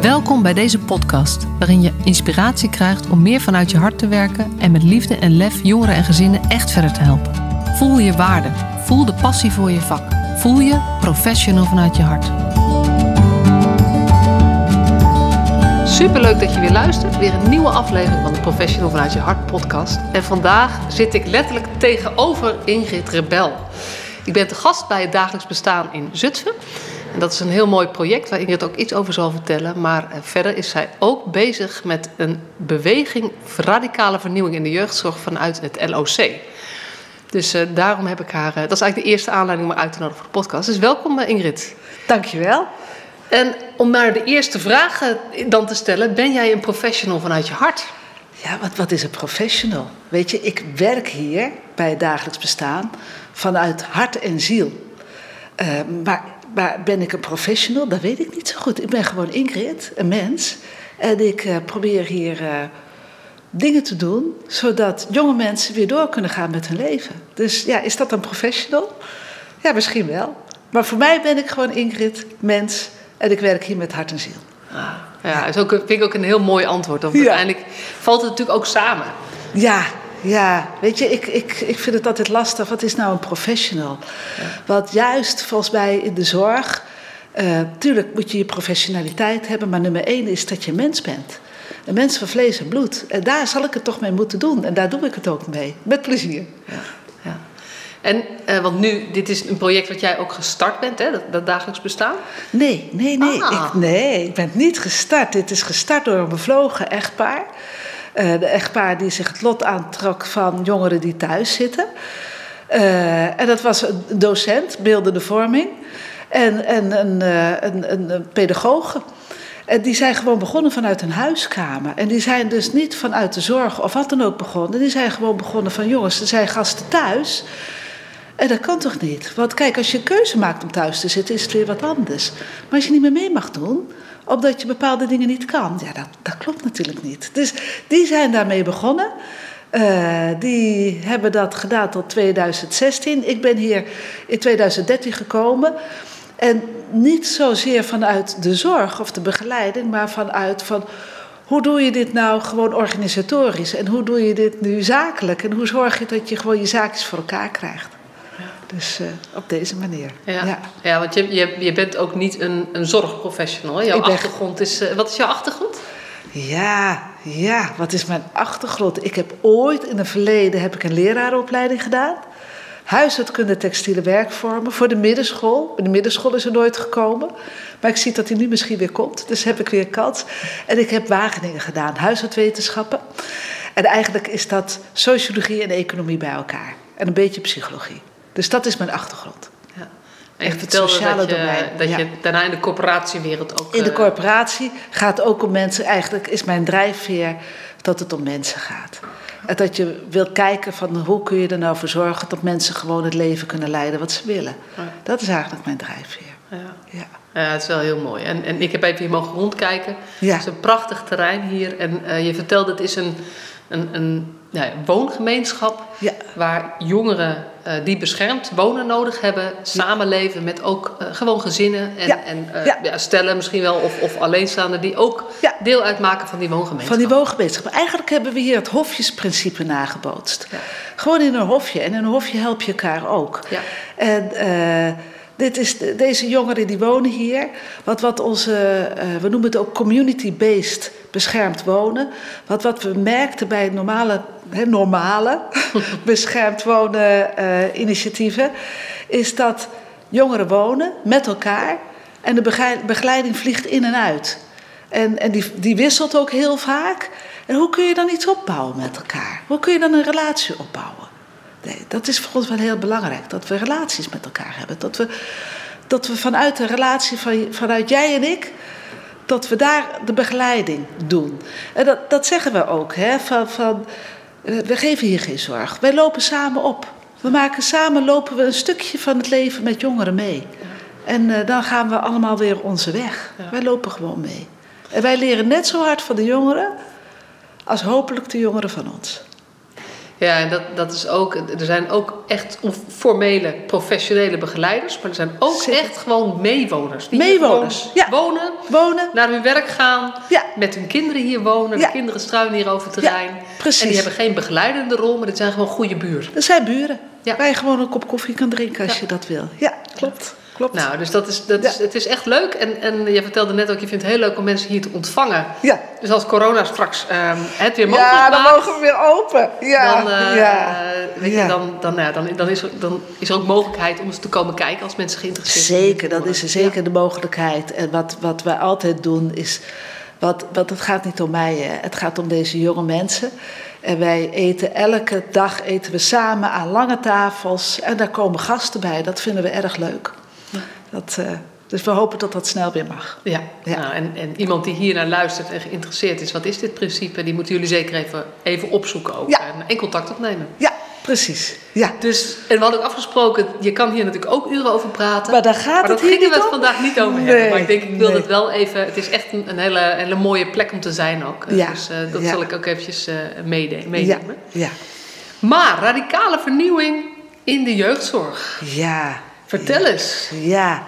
Welkom bij deze podcast, waarin je inspiratie krijgt om meer vanuit je hart te werken en met liefde en lef jongeren en gezinnen echt verder te helpen. Voel je waarde, voel de passie voor je vak, voel je professional vanuit je hart. Superleuk dat je weer luistert. Weer een nieuwe aflevering van de Professional vanuit je hart podcast. En vandaag zit ik letterlijk tegenover Ingrid Rebel. Ik ben te gast bij het dagelijks bestaan in Zutphen. Dat is een heel mooi project waar Ingrid ook iets over zal vertellen. Maar eh, verder is zij ook bezig met een beweging radicale vernieuwing in de jeugdzorg vanuit het LOC. Dus uh, daarom heb ik haar. Uh, dat is eigenlijk de eerste aanleiding om haar uit te nodigen voor de podcast. Dus welkom, Ingrid. Dankjewel. En om maar de eerste vraag dan te stellen: ben jij een professional vanuit je hart? Ja, wat, wat is een professional? Weet je, ik werk hier bij het dagelijks bestaan vanuit hart en ziel. Uh, maar, maar ben ik een professional? Dat weet ik niet zo goed. Ik ben gewoon Ingrid, een mens. En ik uh, probeer hier uh, dingen te doen zodat jonge mensen weer door kunnen gaan met hun leven. Dus ja, is dat een professional? Ja, misschien wel. Maar voor mij ben ik gewoon Ingrid, mens. En ik werk hier met hart en ziel. Ah, ja, dat ook, vind ik ook een heel mooi antwoord. Want ja. uiteindelijk valt het natuurlijk ook samen. Ja, ja, weet je, ik, ik, ik vind het altijd lastig. Wat is nou een professional? Ja. Want juist volgens mij in de zorg, uh, tuurlijk moet je je professionaliteit hebben, maar nummer één is dat je mens bent. Een mens van vlees en bloed. En daar zal ik het toch mee moeten doen. En daar doe ik het ook mee. Met plezier. Ja, ja. En, uh, want nu, dit is een project wat jij ook gestart bent, hè? Dat, dat dagelijks bestaan? Nee, nee, nee. Ah. Ik, nee, ik ben niet gestart. Dit is gestart door een bevlogen echtpaar. Uh, de echtpaar die zich het lot aantrok van jongeren die thuis zitten. Uh, en dat was een docent, beeldende vorming. En, en een, een, een, een pedagoge. En die zijn gewoon begonnen vanuit een huiskamer. En die zijn dus niet vanuit de zorg of wat dan ook begonnen. Die zijn gewoon begonnen van jongens, er zijn gasten thuis. En dat kan toch niet? Want kijk, als je een keuze maakt om thuis te zitten, is het weer wat anders. Maar als je niet meer mee mag doen, omdat je bepaalde dingen niet kan, ja, dat, dat klopt natuurlijk niet. Dus die zijn daarmee begonnen. Uh, die hebben dat gedaan tot 2016. Ik ben hier in 2013 gekomen. En niet zozeer vanuit de zorg of de begeleiding, maar vanuit van hoe doe je dit nou gewoon organisatorisch en hoe doe je dit nu zakelijk en hoe zorg je dat je gewoon je zaakjes voor elkaar krijgt. Dus uh, op deze manier. Ja, ja. ja want je, je, je bent ook niet een, een zorgprofessional. Jouw ben... achtergrond is. Uh, wat is jouw achtergrond? Ja, ja, wat is mijn achtergrond? Ik heb ooit in het verleden heb ik een leraaropleiding gedaan. Huishoudkunde textiele werkvormen voor de middenschool. De middenschool is er nooit gekomen. Maar ik zie dat hij nu misschien weer komt. Dus heb ik weer kans. En ik heb Wageningen gedaan, huishoudwetenschappen. En eigenlijk is dat sociologie en economie bij elkaar. En een beetje psychologie. Dus dat is mijn achtergrond. Ja. En je vertelde sociale dat, je, domein. dat ja. je daarna in de corporatiewereld ook... In de corporatie gaat het ook om mensen. Eigenlijk is mijn drijfveer dat het om mensen gaat. En dat je wil kijken van hoe kun je er nou voor zorgen... dat mensen gewoon het leven kunnen leiden wat ze willen. Ja. Dat is eigenlijk mijn drijfveer. Ja. Ja. ja, het is wel heel mooi. En, en ik heb even hier mogen rondkijken. Ja. Het is een prachtig terrein hier. En uh, je vertelde, het is een, een, een ja, woongemeenschap... Ja. waar jongeren uh, die beschermd wonen nodig hebben, samenleven met ook uh, gewoon gezinnen en, ja. en uh, ja. Ja, stellen misschien wel of, of alleenstaanden die ook deel uitmaken van die woongemeenschap. Van die woongemeenschap. Eigenlijk hebben we hier het hofjesprincipe nagebootst. Gewoon in een hofje. En in een hofje help je elkaar ook. En dit is, deze jongeren die wonen hier. Wat, wat onze, we noemen het ook community-based beschermd wonen. Wat, wat we merkten bij normale, he, normale beschermd wonen uh, initiatieven, is dat jongeren wonen met elkaar en de begeleiding vliegt in en uit. En, en die, die wisselt ook heel vaak. En hoe kun je dan iets opbouwen met elkaar? Hoe kun je dan een relatie opbouwen? Nee, dat is voor ons wel heel belangrijk, dat we relaties met elkaar hebben. Dat we, dat we vanuit de relatie van, vanuit jij en ik dat we daar de begeleiding doen. En dat, dat zeggen we ook. Hè, van, van, we geven hier geen zorg. Wij lopen samen op. We maken samen lopen we een stukje van het leven met jongeren mee. En uh, dan gaan we allemaal weer onze weg. Ja. Wij lopen gewoon mee. En wij leren net zo hard van de jongeren als hopelijk de jongeren van ons. Ja, en dat, dat is ook, er zijn ook echt formele, professionele begeleiders, maar er zijn ook echt gewoon meewoners. Die meewoners, ja. wonen, wonen, naar hun werk gaan, ja. met hun kinderen hier wonen. De kinderen struinen hier over het terrein. Precies. En die hebben geen begeleidende rol, maar dit zijn gewoon goede buren. Dat zijn buren. Waar je gewoon een kop koffie kan drinken als je dat wil. Ja, klopt. Klopt. Nou, dus dat is, dat is, het is echt leuk. En, en je vertelde net ook, je vindt het heel leuk om mensen hier te ontvangen. Ja. Dus als corona straks uh, het weer mogelijk maakt... Ja, dan mogen we weer open. Ja, dan, uh, ja. Weet Je, dan, dan, nou, dan, dan, is er, dan is er ook mogelijkheid om eens te komen kijken als mensen geïnteresseerd zijn. Zeker, dat is er zeker de mogelijkheid. En wat, wat wij altijd doen is... Wat, wat, het gaat niet om mij, hè. het gaat om deze jonge mensen. En wij eten elke dag eten we samen aan lange tafels. En daar komen gasten bij. Dat vinden we erg leuk. Dat, uh, dus we hopen dat dat snel weer mag. Ja, ja. Nou, en, en, iemand die hier naar luistert en geïnteresseerd is, wat is dit principe? Die moeten jullie zeker even, even opzoeken ook. Ja. En, en contact opnemen. Ja, precies. Ja. Dus, en we hadden ook afgesproken, je kan hier natuurlijk ook uren over praten. Maar daar gaat maar het hier gingen we het vandaag niet over nee, hebben. Maar ik denk, ik wil nee. het wel even. Het is echt een, een, hele, hele mooie plek om te zijn ook. Ja. Dus uh, dat ja. zal ik ook eventjes uh, meenemen. Ja. ja. Maar radicale vernieuwing in de jeugdzorg. Ja. Vertel eens. Ja,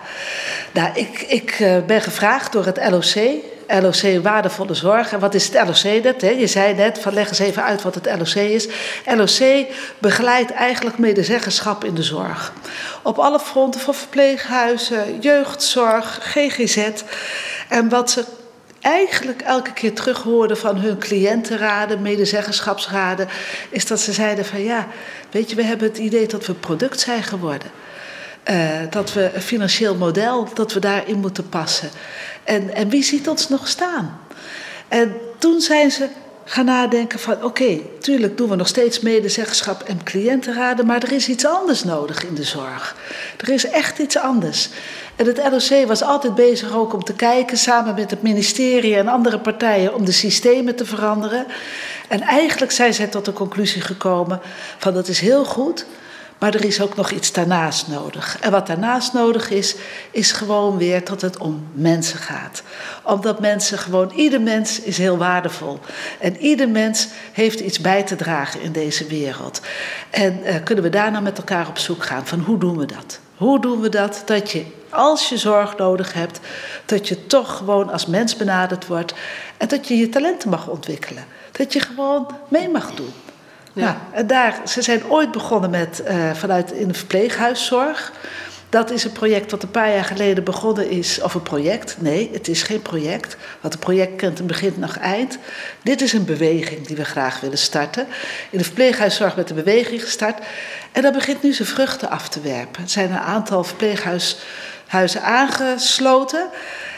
nou, ik, ik uh, ben gevraagd door het LOC. LOC Waardevolle Zorg. En wat is het LOC net? Hè? Je zei net, van leg eens even uit wat het LOC is. LOC begeleidt eigenlijk medezeggenschap in de zorg. Op alle fronten van verpleeghuizen, jeugdzorg, GGZ. En wat ze eigenlijk elke keer terug hoorden van hun cliëntenraden, medezeggenschapsraden, is dat ze zeiden van ja, weet je, we hebben het idee dat we product zijn geworden. Uh, dat we een financieel model, dat we daarin moeten passen. En, en wie ziet ons nog staan? En toen zijn ze gaan nadenken van oké, tuurlijk doen we nog steeds medezeggenschap en cliëntenraden, maar er is iets anders nodig in de zorg. Er is echt iets anders. En het LOC was altijd bezig ook om te kijken, samen met het ministerie en andere partijen, om de systemen te veranderen. En eigenlijk zijn zij tot de conclusie gekomen van dat is heel goed, maar er is ook nog iets daarnaast nodig. En wat daarnaast nodig is, is gewoon weer dat het om mensen gaat. Omdat mensen gewoon, ieder mens is heel waardevol. En ieder mens heeft iets bij te dragen in deze wereld. En uh, kunnen we daar nou met elkaar op zoek gaan van hoe doen we dat? Hoe doen we dat? Dat je, als je zorg nodig hebt, dat je toch gewoon als mens benaderd wordt. En dat je je talenten mag ontwikkelen. Dat je gewoon mee mag doen. Ja. Nou, en daar, ze zijn ooit begonnen met uh, vanuit in de verpleeghuiszorg. Dat is een project wat een paar jaar geleden begonnen is. Of een project? Nee, het is geen project. Want een project kent een begin nog eind. Dit is een beweging die we graag willen starten. In de verpleeghuiszorg werd een beweging gestart. En dat begint nu zijn vruchten af te werpen. Er zijn een aantal verpleeghuizen aangesloten.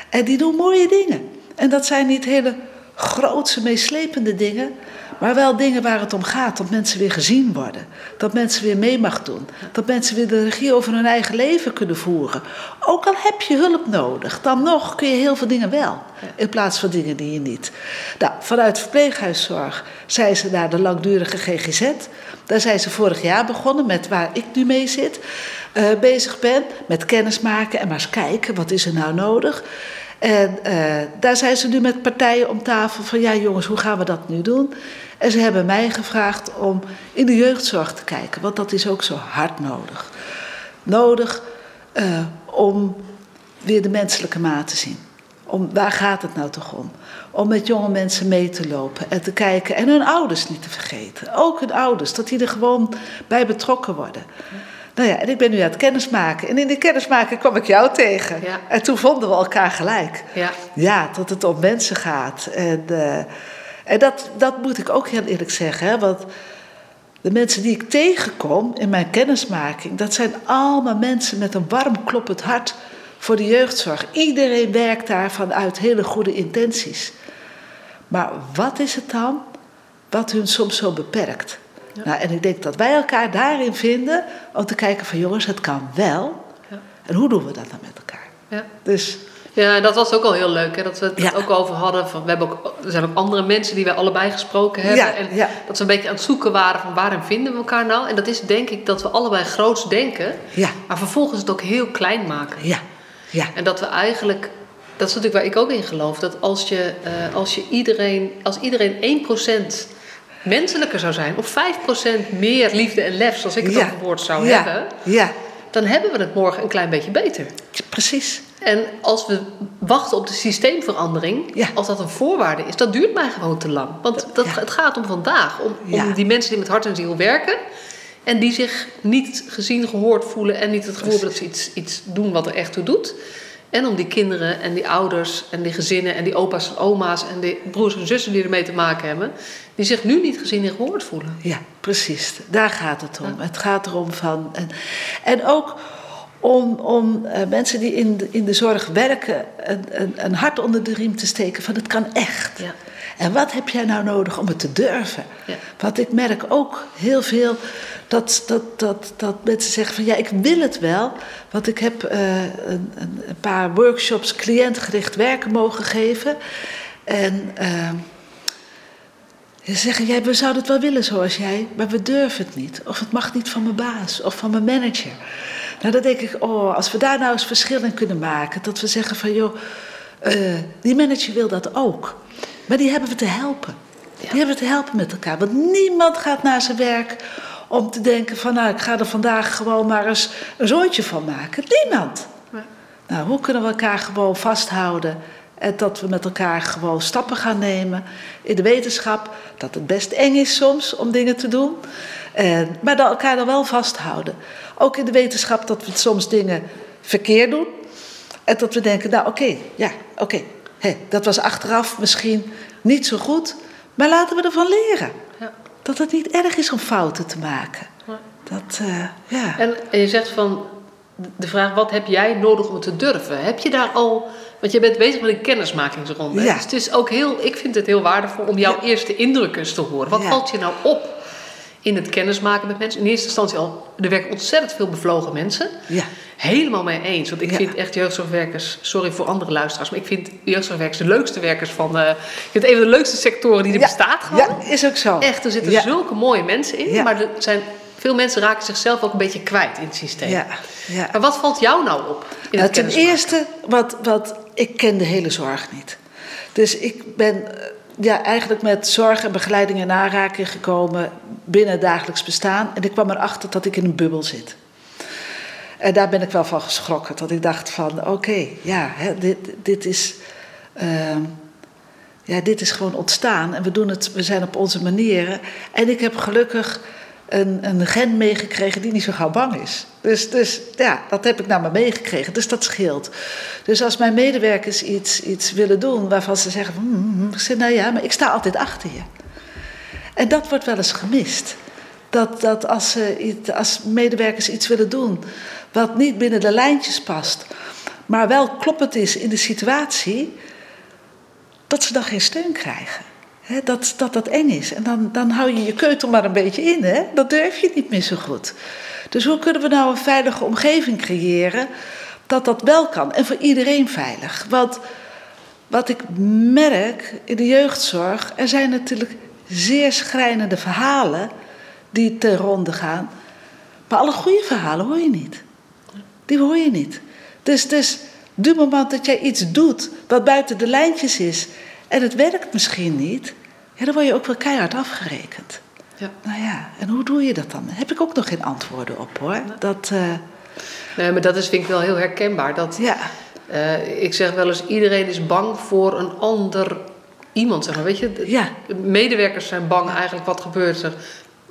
En die doen mooie dingen. En dat zijn niet hele grootse, meeslepende dingen. Maar wel dingen waar het om gaat. Dat mensen weer gezien worden. Dat mensen weer mee mag doen. Dat mensen weer de regie over hun eigen leven kunnen voeren. Ook al heb je hulp nodig. Dan nog kun je heel veel dingen wel. In plaats van dingen die je niet. Nou, vanuit verpleeghuiszorg zijn ze naar de langdurige GGZ. Daar zijn ze vorig jaar begonnen met waar ik nu mee zit. Uh, bezig ben. Met kennismaken en maar eens kijken. Wat is er nou nodig? En uh, daar zijn ze nu met partijen om tafel van ja jongens, hoe gaan we dat nu doen? En ze hebben mij gevraagd om in de jeugdzorg te kijken, want dat is ook zo hard nodig. Nodig uh, om weer de menselijke maat te zien. Om, waar gaat het nou toch om? Om met jonge mensen mee te lopen en te kijken. En hun ouders niet te vergeten. Ook hun ouders, dat die er gewoon bij betrokken worden. Nou ja, en ik ben nu aan het kennismaken. En in die kennismaken kwam ik jou tegen. Ja. En toen vonden we elkaar gelijk. Ja, ja dat het om mensen gaat. En, uh, en dat, dat moet ik ook heel eerlijk zeggen. Hè, want de mensen die ik tegenkom in mijn kennismaking... dat zijn allemaal mensen met een warm kloppend hart voor de jeugdzorg. Iedereen werkt daar vanuit hele goede intenties. Maar wat is het dan wat hun soms zo beperkt? Ja. Nou, en ik denk dat wij elkaar daarin vinden om te kijken van jongens, het kan wel. Ja. En hoe doen we dat dan met elkaar? Ja. Dus, ja, en dat was ook al heel leuk. Hè? Dat we het ja. ook over hadden. Van, we hebben ook, er zijn ook andere mensen die wij allebei gesproken hebben. Ja, en ja. dat we een beetje aan het zoeken waren van waarin vinden we elkaar nou. En dat is denk ik dat we allebei groots denken. Ja. Maar vervolgens het ook heel klein maken. Ja. Ja. En dat we eigenlijk... Dat is natuurlijk waar ik ook in geloof. Dat als je, uh, als je iedereen... Als iedereen 1% menselijker zou zijn, of 5% meer liefde en lef, zoals ik het ja. woord zou hebben, ja. dan hebben we het morgen een klein beetje beter. Precies. En als we wachten op de systeemverandering, als dat een voorwaarde is, dat duurt mij gewoon te lang. Want dat, het gaat om vandaag, om, om die mensen die met hart en ziel werken. En die zich niet gezien, gehoord voelen en niet het gevoel hebben dat ze iets, iets doen wat er echt toe doet. En om die kinderen en die ouders en die gezinnen en die opa's en oma's en die broers en zussen die ermee te maken hebben, die zich nu niet gezien en gehoord voelen. Ja, precies. Daar gaat het om. Het gaat erom van. En, en ook om, om uh, mensen die in de, in de zorg werken een, een, een, hart onder de riem te steken van het kan echt. Ja. En wat heb jij nou nodig om het te durven? Ja. Want ik merk ook heel veel dat, dat, dat, dat mensen zeggen van ja, ik wil het wel. Want ik heb uh, een, een, paar workshops cliëntgericht werken mogen geven. En uh, ze zeggen, ja, we zouden het wel willen zoals jij, maar we durven het niet. Of het mag niet van mijn baas of van mijn manager. Nou, dan denk ik, oh, als we daar nou eens verschil in kunnen maken. Dat we zeggen van, joh, uh, die manager wil dat ook. Maar die hebben we te helpen. Die hebben we te helpen met elkaar. Want niemand gaat naar zijn werk om te denken van, nou, ik ga er vandaag gewoon maar eens een zoontje van maken. Niemand. Nou, hoe kunnen we elkaar gewoon vasthouden en dat we met elkaar gewoon stappen gaan nemen in de wetenschap dat het best eng is soms om dingen te doen, en, maar elkaar dan wel vasthouden. Ook in de wetenschap dat we soms dingen verkeerd doen en dat we denken, nou oké, ja, oké, dat was achteraf misschien niet zo goed, maar laten we ervan leren. Ja. Dat het niet erg is om fouten te maken. Dat, uh, ja. En, en, je zegt van de vraag: wat heb jij nodig om te durven? Heb je daar al. Want je bent bezig met een kennismakingsronde. Ja. Dus het is ook heel, ik vind het heel waardevol om jouw eerste indrukken te horen. Wat valt je nou op in het kennismaken met mensen? In eerste instantie al, er werken ontzettend veel bevlogen mensen. Ja helemaal mee eens. Want ik vind echt jeugdzorgwerkers, sorry voor andere luisteraars, maar ik vind jeugdzorgwerkers de leukste werkers van. Uh, ik vind het een van de leukste sectoren die er bestaat gewoon. Ja, is ook zo. Echt, er zitten zulke mooie mensen in, maar er zijn. Veel mensen raken zichzelf ook een beetje kwijt in het systeem. Ja, ja. Maar wat valt jou nou op? In nou, ten eerste, wat, wat, ik ken de hele zorg niet. Dus ik ben eh, ja, eigenlijk met zorg en begeleiding in aanraking gekomen binnen het dagelijks bestaan. En ik kwam erachter dat ik in een bubbel zit. En daar ben ik wel van geschrokken. Dat ik dacht van, oké, ja, hè, dit, dit is... Uh, ja, dit is gewoon ontstaan en we doen het, we zijn op onze manieren. En ik heb gelukkig een, een gen meegekregen die niet zo gauw bang is. Dus, dus ja, dat heb ik naar me meegekregen. Dus dat scheelt. Dus als mijn medewerkers iets, iets willen doen waarvan ze zeggen: van, mm, ik zeg, nou ja, maar ik sta altijd achter je. En dat wordt wel eens gemist. Dat, dat als, als medewerkers iets willen doen wat niet binnen de lijntjes past, maar wel kloppend is in de situatie, dat ze dan geen steun krijgen. Dat, dat dat eng is. En dan, dan hou je je keutel maar een beetje in. Hè? Dat durf je niet meer zo goed. Dus hoe kunnen we nou een veilige omgeving creëren dat dat wel kan? En voor iedereen veilig. Want wat ik merk in de jeugdzorg, er zijn natuurlijk zeer schrijnende verhalen die ten ronde gaan. Maar alle goede verhalen hoor je niet. Die hoor je niet. Dus, dus du moment dat jij iets doet wat buiten de lijntjes is en het werkt misschien niet, ja, dan word je ook wel keihard afgerekend. Ja. Nou ja, en hoe doe je dat dan? Daar heb ik ook nog geen antwoorden op hoor. Dat, uh... Nee, maar dat is, vind ik wel heel herkenbaar. Dat, ja. Uh, ik zeg wel eens, iedereen is bang voor een ander iemand. Zeg maar. Weet je, ja. medewerkers zijn bang eigenlijk wat gebeurt er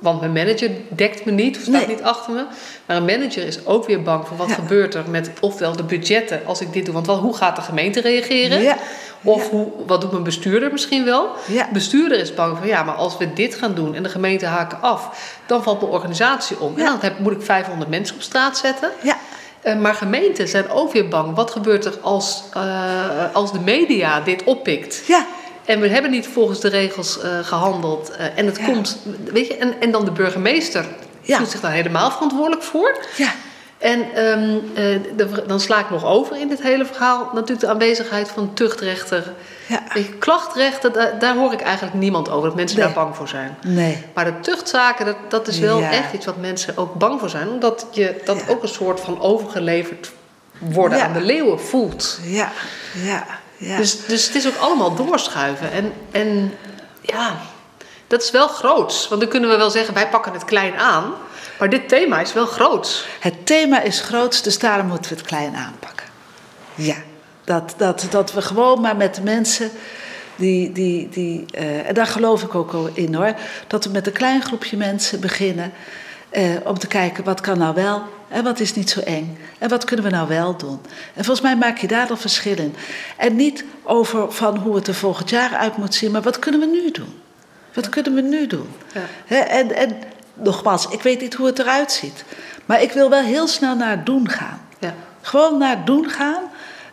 want mijn manager dekt me niet, of staat niet achter me. Maar een manager is ook weer bang voor wat gebeurt er met ofwel de budgetten als ik dit doe. Want hoe gaat de gemeente reageren? Ja. Of Hoe, wat doet mijn bestuurder misschien wel? Bestuurder is bang van ja, maar als we dit gaan doen en de gemeente haken af, dan valt mijn organisatie om. En dan heb, moet ik 500 mensen op straat zetten. Ja. Uh, maar gemeenten zijn ook weer bang. Wat gebeurt er als, uh, als de media dit oppikt? Ja. En we hebben niet volgens de regels uh, gehandeld. En het komt, weet je, en, en dan de burgemeester ja. voelt zich daar helemaal verantwoordelijk voor. Ja. En um, uh, de, dan sla ik nog over in dit hele verhaal natuurlijk de aanwezigheid van tuchtrechter. Ja. Klachtrechten, daar, daar, hoor ik eigenlijk niemand over, dat mensen daar bang voor zijn. Nee. Maar de tuchtzaken, dat, dat is wel echt iets wat mensen ook bang voor zijn. Omdat je dat ook een soort van overgeleverd worden aan de leeuwen voelt. Ja, ja. Ja. Dus, dus het is ook allemaal doorschuiven. En, en ja, Dat is wel groots. Want dan kunnen we wel zeggen, wij pakken het klein aan. Maar dit thema is wel groots. Het thema is groots, dus daarom moeten we het klein aanpakken. Ja, dat, dat, dat we gewoon maar met de mensen die, die, die uh, en daar geloof ik ook in hoor, dat we met een klein groepje mensen beginnen uh, om te kijken wat kan nou wel en wat is niet zo eng en wat kunnen we nou wel doen. En volgens mij maak je daar dan verschil in. En niet over van hoe het er volgend jaar uit moet zien, maar wat kunnen we nu doen? Wat kunnen we nu doen? Ja. en, en nogmaals, ik weet niet hoe het eruit ziet. Maar ik wil wel heel snel naar het doen gaan. Ja. Gewoon naar het doen gaan.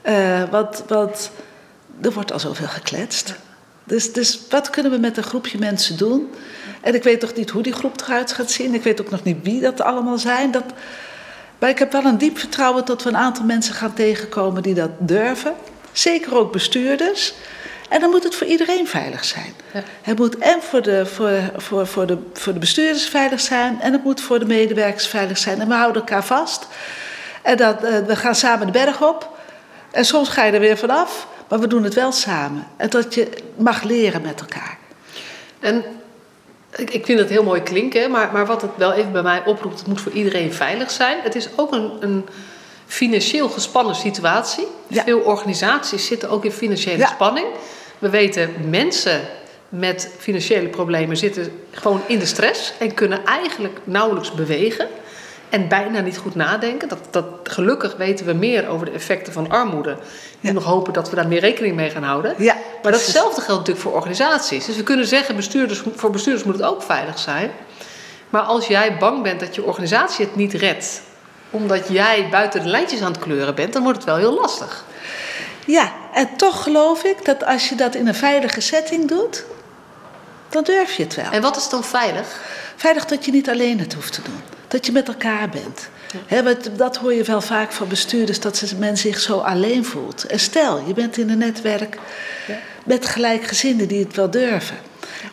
Uh, wat, wat, er wordt al zoveel gekletst. Dus, dus wat kunnen we met een groepje mensen doen? En ik weet toch niet hoe die groep eruit gaat zien. Ik weet ook nog niet wie dat allemaal zijn. Dat, maar ik heb wel een diep vertrouwen dat we een aantal mensen gaan tegenkomen die dat durven. Zeker ook bestuurders. En dan moet het voor iedereen veilig zijn. Ja. Het moet en voor de, voor, voor, voor, de, voor de bestuurders veilig zijn. En het moet voor de medewerkers veilig zijn. En we houden elkaar vast. En dat, uh, we gaan samen de berg op. En soms ga je er weer vanaf. Maar we doen het wel samen. En dat je mag leren met elkaar. En ik, ik vind het heel mooi klinken, maar, maar wat het wel even bij mij oproept, het moet voor iedereen veilig zijn. Het is ook een, een financieel gespannen situatie. Veel organisaties zitten ook in financiële spanning. We weten, mensen met financiële problemen zitten gewoon in de stress en kunnen eigenlijk nauwelijks bewegen en bijna niet goed nadenken. Dat, dat, gelukkig weten we meer over de effecten van armoede. En nog hopen dat we daar meer rekening mee gaan houden. Ja, maar datzelfde geldt natuurlijk voor organisaties. Dus we kunnen zeggen, bestuurders, voor bestuurders moet het ook veilig zijn. Maar als jij bang bent dat je organisatie het niet redt, omdat jij buiten de lijntjes aan het kleuren bent, dan wordt het wel heel lastig. Ja, en toch geloof ik dat als je dat in een veilige setting doet, dan durf je het wel. En wat is dan veilig? Veilig dat je niet alleen het hoeft te doen dat je met elkaar bent. dat hoor je wel vaak van bestuurders, dat men zich zo alleen voelt. En stel, je bent in een netwerk met gelijkgezinden die het wel durven.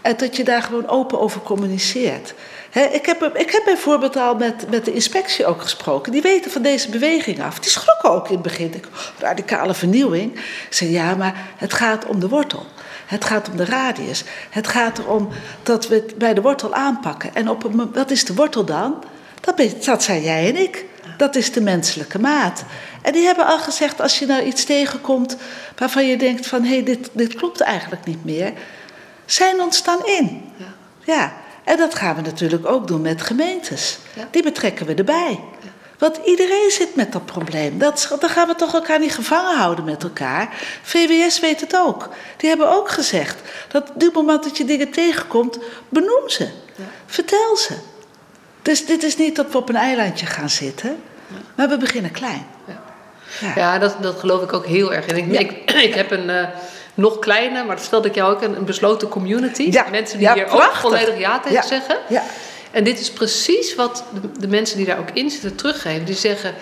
En dat je daar gewoon open over communiceert. Ik, heb, ik heb bijvoorbeeld al met, met de inspectie ook gesproken. Die weten van deze beweging af. Die schrokken ook in het begin. Ik, radicale vernieuwing. Ik zei ja, maar het gaat om de wortel. Het gaat om de radius. Het gaat erom dat we het bij de wortel aanpakken. En op een, wat is de wortel dan? Dat, dat zijn jij en ik. Dat is de menselijke maat. En die hebben al gezegd, als je nou iets tegenkomt waarvan je denkt van hé, hey, dit, dit klopt eigenlijk niet meer, zijn ons dan in. Ja. En dat gaan we natuurlijk ook doen met gemeentes. Die betrekken we erbij. Want iedereen zit met dat probleem. Dat, dan gaan we toch elkaar niet gevangen houden met elkaar. VWS weet het ook. Die hebben ook gezegd dat op het moment dat je dingen tegenkomt, benoem ze. Vertel ze. Dus dit is niet dat we op een eilandje gaan zitten, maar we beginnen klein. Ja, ja. ja dat, dat geloof ik ook heel erg. En ik, ik, ik heb een uh, nog kleine, maar dat stelde ik jou ook, een, een besloten community. Mensen die hier ook volledig ja tegen zeggen. Ja. En dit is precies wat de, de, mensen die daar ook in zitten teruggeven. Die zeggen,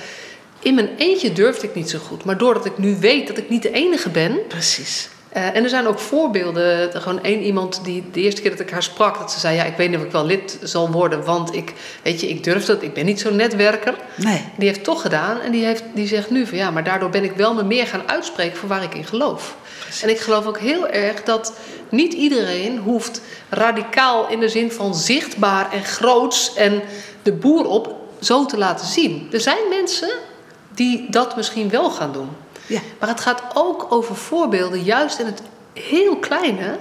in mijn eentje durfde ik niet zo goed. Maar doordat ik nu weet dat ik niet de enige ben... Precies. Uh, en er zijn ook voorbeelden. Er gewoon één iemand die de eerste keer dat ik haar sprak, dat ze zei: Ja, ik weet niet of ik wel lid zal worden, want ik, weet je, ik durf dat, ik ben niet zo'n netwerker. Nee. Die heeft toch gedaan en die, heeft, die zegt nu van ja, maar daardoor ben ik wel me meer gaan uitspreken voor waar ik in geloof. En ik geloof ook heel erg dat niet iedereen hoeft radicaal in de zin van zichtbaar en groots en de boer op zo te laten zien. Er zijn mensen die dat misschien wel gaan doen. Ja. Maar het gaat ook over voorbeelden, juist in het heel kleine,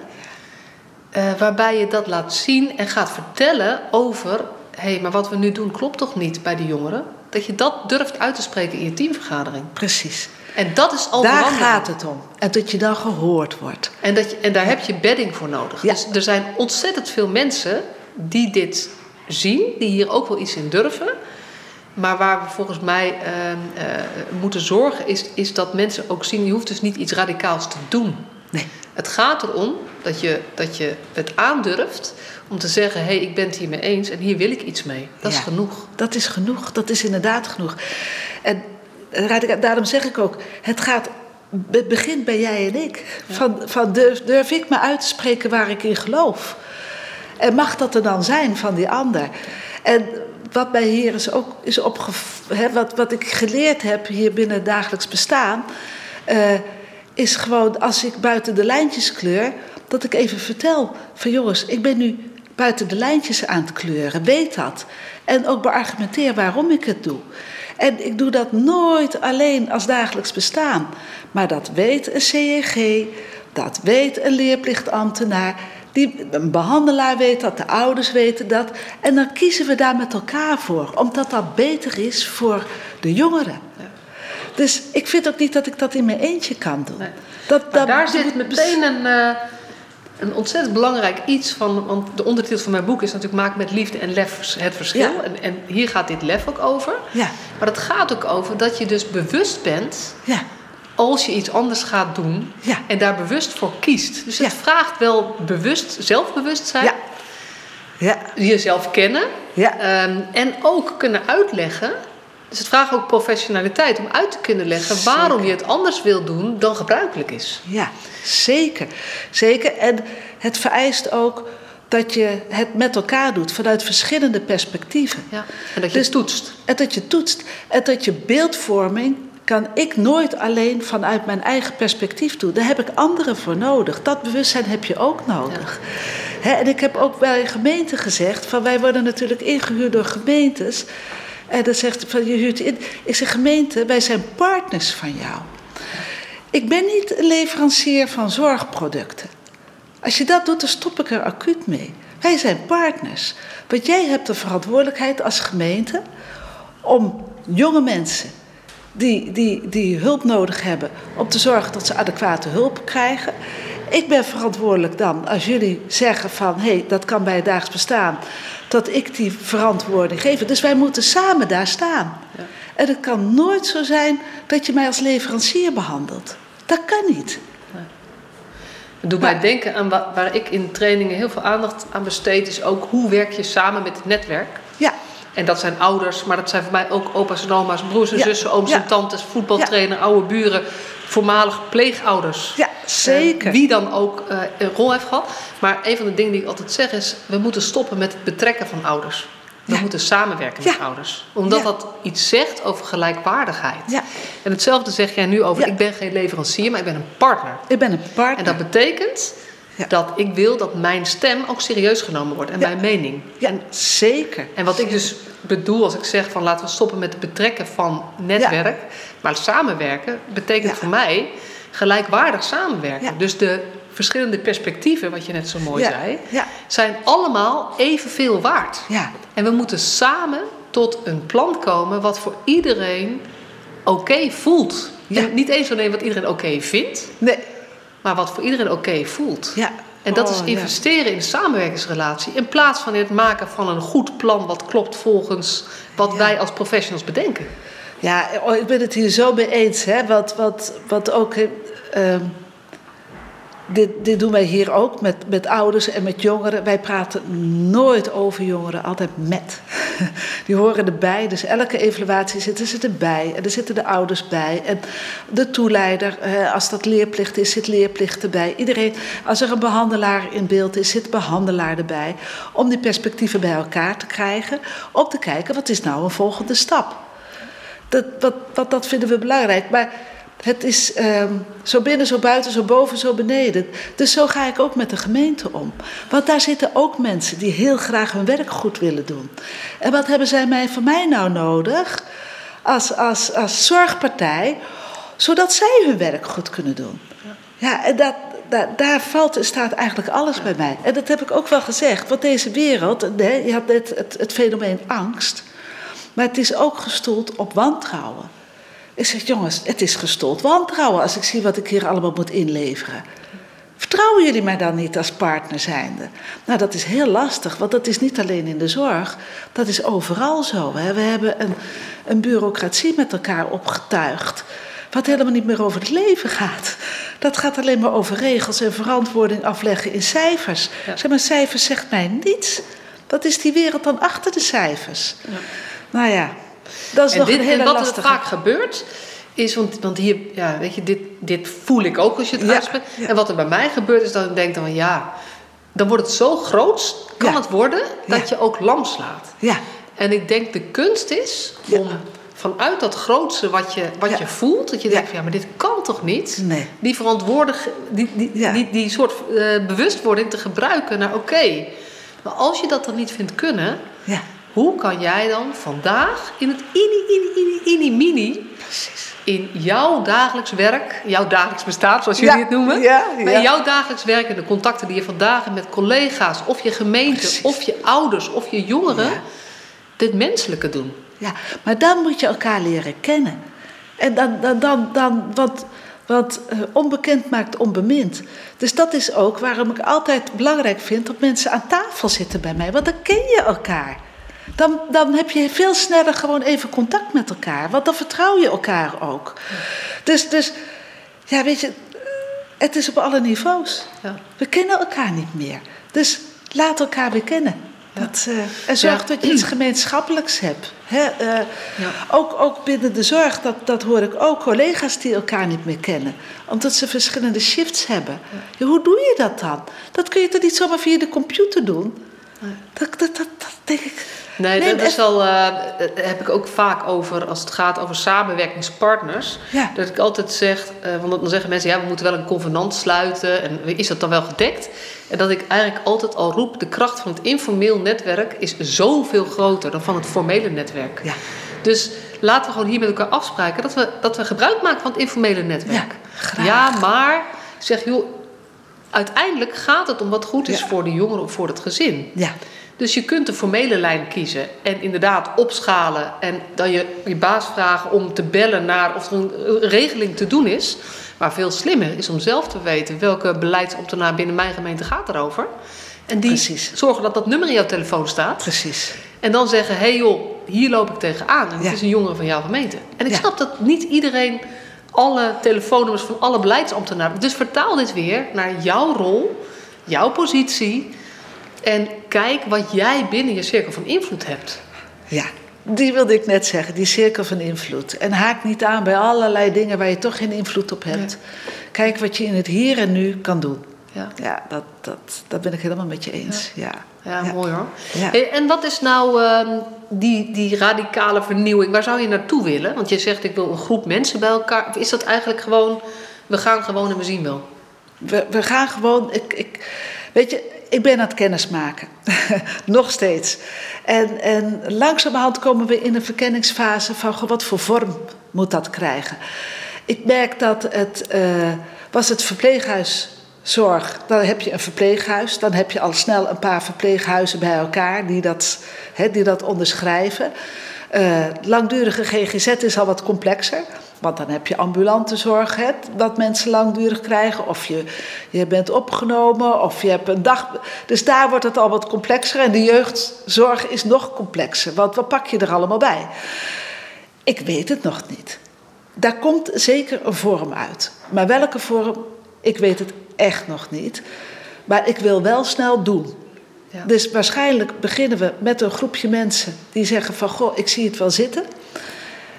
uh, waarbij je dat laat zien en gaat vertellen over: hé, hey, maar wat we nu doen klopt toch niet bij de jongeren? Dat je dat durft uit te spreken in je teamvergadering. Precies. En dat is al Daar gaat het om. En dat je dan gehoord wordt. En, dat je, en daar heb je bedding voor nodig. Ja. Dus er zijn ontzettend veel mensen die dit zien, die hier ook wel iets in durven. Maar waar we volgens mij uh, uh, moeten zorgen, is, is dat mensen ook zien: je hoeft dus niet iets radicaals te doen. Nee. Het gaat erom dat je, dat je het aandurft om te zeggen: hé, hey, ik ben het hiermee eens en hier wil ik iets mee. Dat is genoeg. Dat is genoeg, dat is inderdaad genoeg. En daarom zeg ik ook: het gaat. Het begint bij jij en ik. Van, van durf, durf ik me uit te spreken waar ik in geloof? En mag dat er dan zijn van die ander? En wat mij hier is ook is opgevallen, wat, wat ik geleerd heb hier binnen het dagelijks bestaan, uh, is gewoon als ik buiten de lijntjes kleur, dat ik even vertel van jongens, ik ben nu buiten de lijntjes aan te kleuren. Weet dat. En ook beargumenteer waarom ik het doe. En ik doe dat nooit alleen als dagelijks bestaan. Maar dat weet een CEG, dat weet een leerplichtambtenaar. Die, een behandelaar weet dat, de ouders weten dat. En dan kiezen we daar met elkaar voor, omdat dat beter is voor de jongeren. Dus ik vind ook niet dat ik dat in mijn eentje kan doen. Dat, dat, daar zit meteen een, uh, een ontzettend belangrijk iets van. Want de ondertitel van mijn boek is natuurlijk Maak met liefde en lef het verschil. En, en, hier gaat dit lef ook over. Ja. Maar het gaat ook over dat je dus bewust bent. Ja als je iets anders gaat doen ja. en daar bewust voor kiest. Dus het vraagt wel bewust, zelfbewustzijn. Ja. Ja. Jezelf kennen. Ja. Um, en ook kunnen uitleggen. Dus het vraagt ook professionaliteit om uit te kunnen leggen Zeker. waarom je het anders wil doen dan gebruikelijk is. Ja, zeker. Zeker. En het vereist ook dat je het met elkaar doet vanuit verschillende perspectieven. Ja. En dat je Dus- toetst. En dat je toetst. En dat je beeldvorming kan ik nooit alleen vanuit mijn eigen perspectief doen. Daar heb ik anderen voor nodig. Dat bewustzijn heb je ook nodig. Hè, en ik heb ook bij gemeenten gezegd: van wij worden natuurlijk ingehuurd door gemeentes. En dan zegt van je huurt in. Ik zeg gemeente, wij zijn partners van jou. Ik ben niet een leverancier van zorgproducten. Als je dat doet, dan stop ik er acuut mee. Wij zijn partners. Want jij hebt de verantwoordelijkheid als gemeente om jonge mensen die, die, die hulp nodig hebben, om te zorgen dat ze adequate hulp krijgen. Ik ben verantwoordelijk dan, als jullie zeggen van hé, hey, dat kan bij het dagelijks bestaan, dat ik die verantwoording geef. Dus wij moeten samen daar staan. Ja. En het kan nooit zo zijn dat je mij als leverancier behandelt. Dat kan niet. Het doet mij denken aan wa- waar ik in trainingen heel veel aandacht aan besteed, is ook hoe werk je samen met het netwerk. Ja, En dat zijn ouders, maar dat zijn voor mij ook opa's en oma's, broers en Ja, zussen, ooms ja. en tantes, voetbaltrainer, oude buren, voormalig pleegouders. ja zeker. Eh, wie dan ook eh, een rol heeft gehad. Maar een van de dingen die ik altijd zeg is: we moeten stoppen met het betrekken van ouders. We moeten samenwerken met ouders. Omdat dat iets zegt over gelijkwaardigheid. Ja. En hetzelfde zeg jij nu over: ik ben geen leverancier, maar ik ben een partner. Ik ben een partner. En dat betekent Ja. dat ik wil dat mijn stem ook serieus genomen wordt en Ja. mijn mening. Ja, zeker. En wat ik dus bedoel als ik zeg van laten we stoppen met het betrekken van netwerk, maar samenwerken, betekent voor mij gelijkwaardig samenwerken. Dus de verschillende perspectieven, wat je net zo mooi zei, zijn allemaal evenveel waard. Ja. En we moeten samen tot een plan komen wat voor iedereen oké voelt. Ja. En niet eens alleen wat iedereen oké vindt, Nee. Maar wat voor iedereen oké voelt. Ja. En dat Oh, is ja. investeren in de samenwerkingsrelatie. In plaats van het maken van een goed plan wat klopt volgens wat Ja. wij als professionals bedenken. Ja, oh, ik ben het hier zo mee eens. Hè? Wat, wat, wat ook. ehm, dit, dit doen wij hier ook met, met ouders en met jongeren. Wij praten nooit over jongeren, altijd met. Die horen erbij. Dus elke evaluatie zitten ze erbij. En er zitten de ouders bij. En de toeleider, als dat leerplicht is, zit leerplicht erbij. Iedereen, als er een behandelaar in beeld is, zit behandelaar erbij. Om die perspectieven bij elkaar te krijgen. Om te kijken, wat is nou een volgende stap? Dat, wat, dat vinden we belangrijk. Maar het is ehm, zo binnen, zo buiten, zo boven, zo beneden. Dus zo ga ik ook met de gemeente om. Want daar zitten ook mensen die heel graag hun werk goed willen doen. En wat hebben zij mij, van mij nou nodig als, als, als zorgpartij, zodat zij hun werk goed kunnen doen? Ja, en dat, daar, valt en staat eigenlijk alles bij mij. En dat heb ik ook wel gezegd. Want deze wereld, je had net het, het fenomeen angst. Maar het is ook gestoeld op wantrouwen. Ik zeg, jongens, het is gestoeld wantrouwen als ik zie wat ik hier allemaal moet inleveren. Vertrouwen jullie mij dan niet als partner zijnde? Nou, dat is heel lastig, want dat is niet alleen in de zorg, dat is overal zo. Hè. We hebben een, een bureaucratie met elkaar opgetuigd, wat helemaal niet meer over het leven gaat. Dat gaat alleen maar over regels en verantwoording afleggen in cijfers. Ja. Zeg maar, cijfers zegt mij niets. Wat is die wereld dan achter de cijfers? Ja. Nou ja, dat is En, nog dit, een hele en wat er vaak gebeurt, is, want, want hier, ja, weet je, dit, dit voel ik ook als je het Ja, uitspreekt. ja. En wat er bij mij gebeurt, is dat ik denk dan, ja, dan wordt het zo groot, kan Ja. het worden, dat je ook lam slaat. Ja, En ik denk de kunst is om vanuit dat grootste wat je, wat je voelt, dat je denkt van ja, maar dit kan toch niet? Nee. Die verantwoordig, die, die, die, die soort eh, bewustwording te gebruiken naar oké, Maar als je dat dan niet vindt kunnen, Ja, hoe kan jij dan vandaag in het ini, ini, ini, ini, mini, precies. in jouw dagelijks werk, jouw dagelijks bestaan, zoals jullie Ja, het noemen, ja, maar in jouw dagelijks werk en de contacten die je vandaag hebt met collega's, of je gemeente, Precies. of je ouders, of je jongeren, dit menselijke doen. Ja, maar dan moet je elkaar leren kennen. En dan, dan, dan, dan wat, wat eh, onbekend maakt onbemind. Dus dat is ook waarom ik altijd belangrijk vind dat mensen aan tafel zitten bij mij. Want dan ken je elkaar. Dan, dan heb je veel sneller gewoon even contact met elkaar. Want dan vertrouw je elkaar ook. Dus, dus ja, weet je, het is op alle niveaus. Ja. We kennen elkaar niet meer. Dus laat elkaar weer kennen. Dat, eh, en zorg Ja. dat je iets gemeenschappelijks hebt. Hè? eh, ook, ook binnen de zorg, dat, dat hoor ik ook, collega's die elkaar niet meer kennen. Omdat ze verschillende shifts hebben. Ja, hoe doe je dat dan? Dat kun je toch niet zomaar via de computer doen? Dat, dat, dat, dat denk ik. Nee, Nee, dat is echt- wel, eh, daar heb ik ook vaak over als het gaat over samenwerkingspartners. Ja. Dat ik altijd zeg, eh, want dan zeggen mensen, ja, we moeten wel een convenant sluiten. En is dat dan wel gedekt? En dat ik eigenlijk altijd al roep, de kracht van het informeel netwerk is zoveel groter dan van het formele netwerk. Ja. Dus laten we gewoon hier met elkaar afspraken dat we, dat we gebruik maken van het informele netwerk. Ja, maar zeg, joh, uiteindelijk gaat het om wat goed is Ja. voor de jongeren of voor het gezin. Ja, Dus je kunt de formele lijn kiezen en inderdaad opschalen en dan je, je baas vragen om te bellen naar of er een regeling te doen is. Maar veel slimmer is om zelf te weten welke beleidsambtenaar binnen mijn gemeente gaat erover. En die Precies. zorgen dat dat nummer in jouw telefoon staat. precies. En dan zeggen, hé hey joh, hier loop ik tegenaan. En het Ja. is een jongere van jouw gemeente. En ik Ja. snap dat niet iedereen alle telefoonnummers van alle beleidsambtenaren... Dus vertaal dit weer naar jouw rol, jouw positie... En kijk wat jij binnen je cirkel van invloed hebt. Ja, die wilde ik net zeggen, die cirkel van invloed. En haak niet aan bij allerlei dingen waar je toch geen invloed op hebt. Kijk wat je in het hier en nu kan doen. Ja, Ja, dat, dat, dat ben ik helemaal met je eens. Ja, ja, mooi hoor. Hey, en wat is nou ehm, die, die radicale vernieuwing? Waar zou je naartoe willen? Want je zegt, ik wil een groep mensen bij elkaar. Is dat eigenlijk gewoon, we gaan gewoon en we zien wel? We, we gaan gewoon. Ik, ik, weet je, ik ben aan het kennismaken. Nog steeds. En, en langzamerhand komen we in een verkenningsfase van wat voor vorm moet dat krijgen. Ik merk dat het. eh, was het verpleeghuiszorg. Dan heb je een verpleeghuis. Dan heb je al snel een paar verpleeghuizen bij elkaar die dat, die dat onderschrijven. Eh, langdurige GGZ is al wat complexer. Want dan heb je ambulante zorg, hè, dat mensen langdurig krijgen. Of je, je bent opgenomen, of je hebt een dag. Dus daar wordt het al wat complexer. En de jeugdzorg is nog complexer. Want wat pak je er allemaal bij? Ik weet het nog niet. Daar komt zeker een vorm uit. Maar welke vorm, ik weet het echt nog niet. Maar ik wil wel snel doen. Ja. Dus waarschijnlijk beginnen we met een groepje mensen die zeggen van goh, ik zie het wel zitten.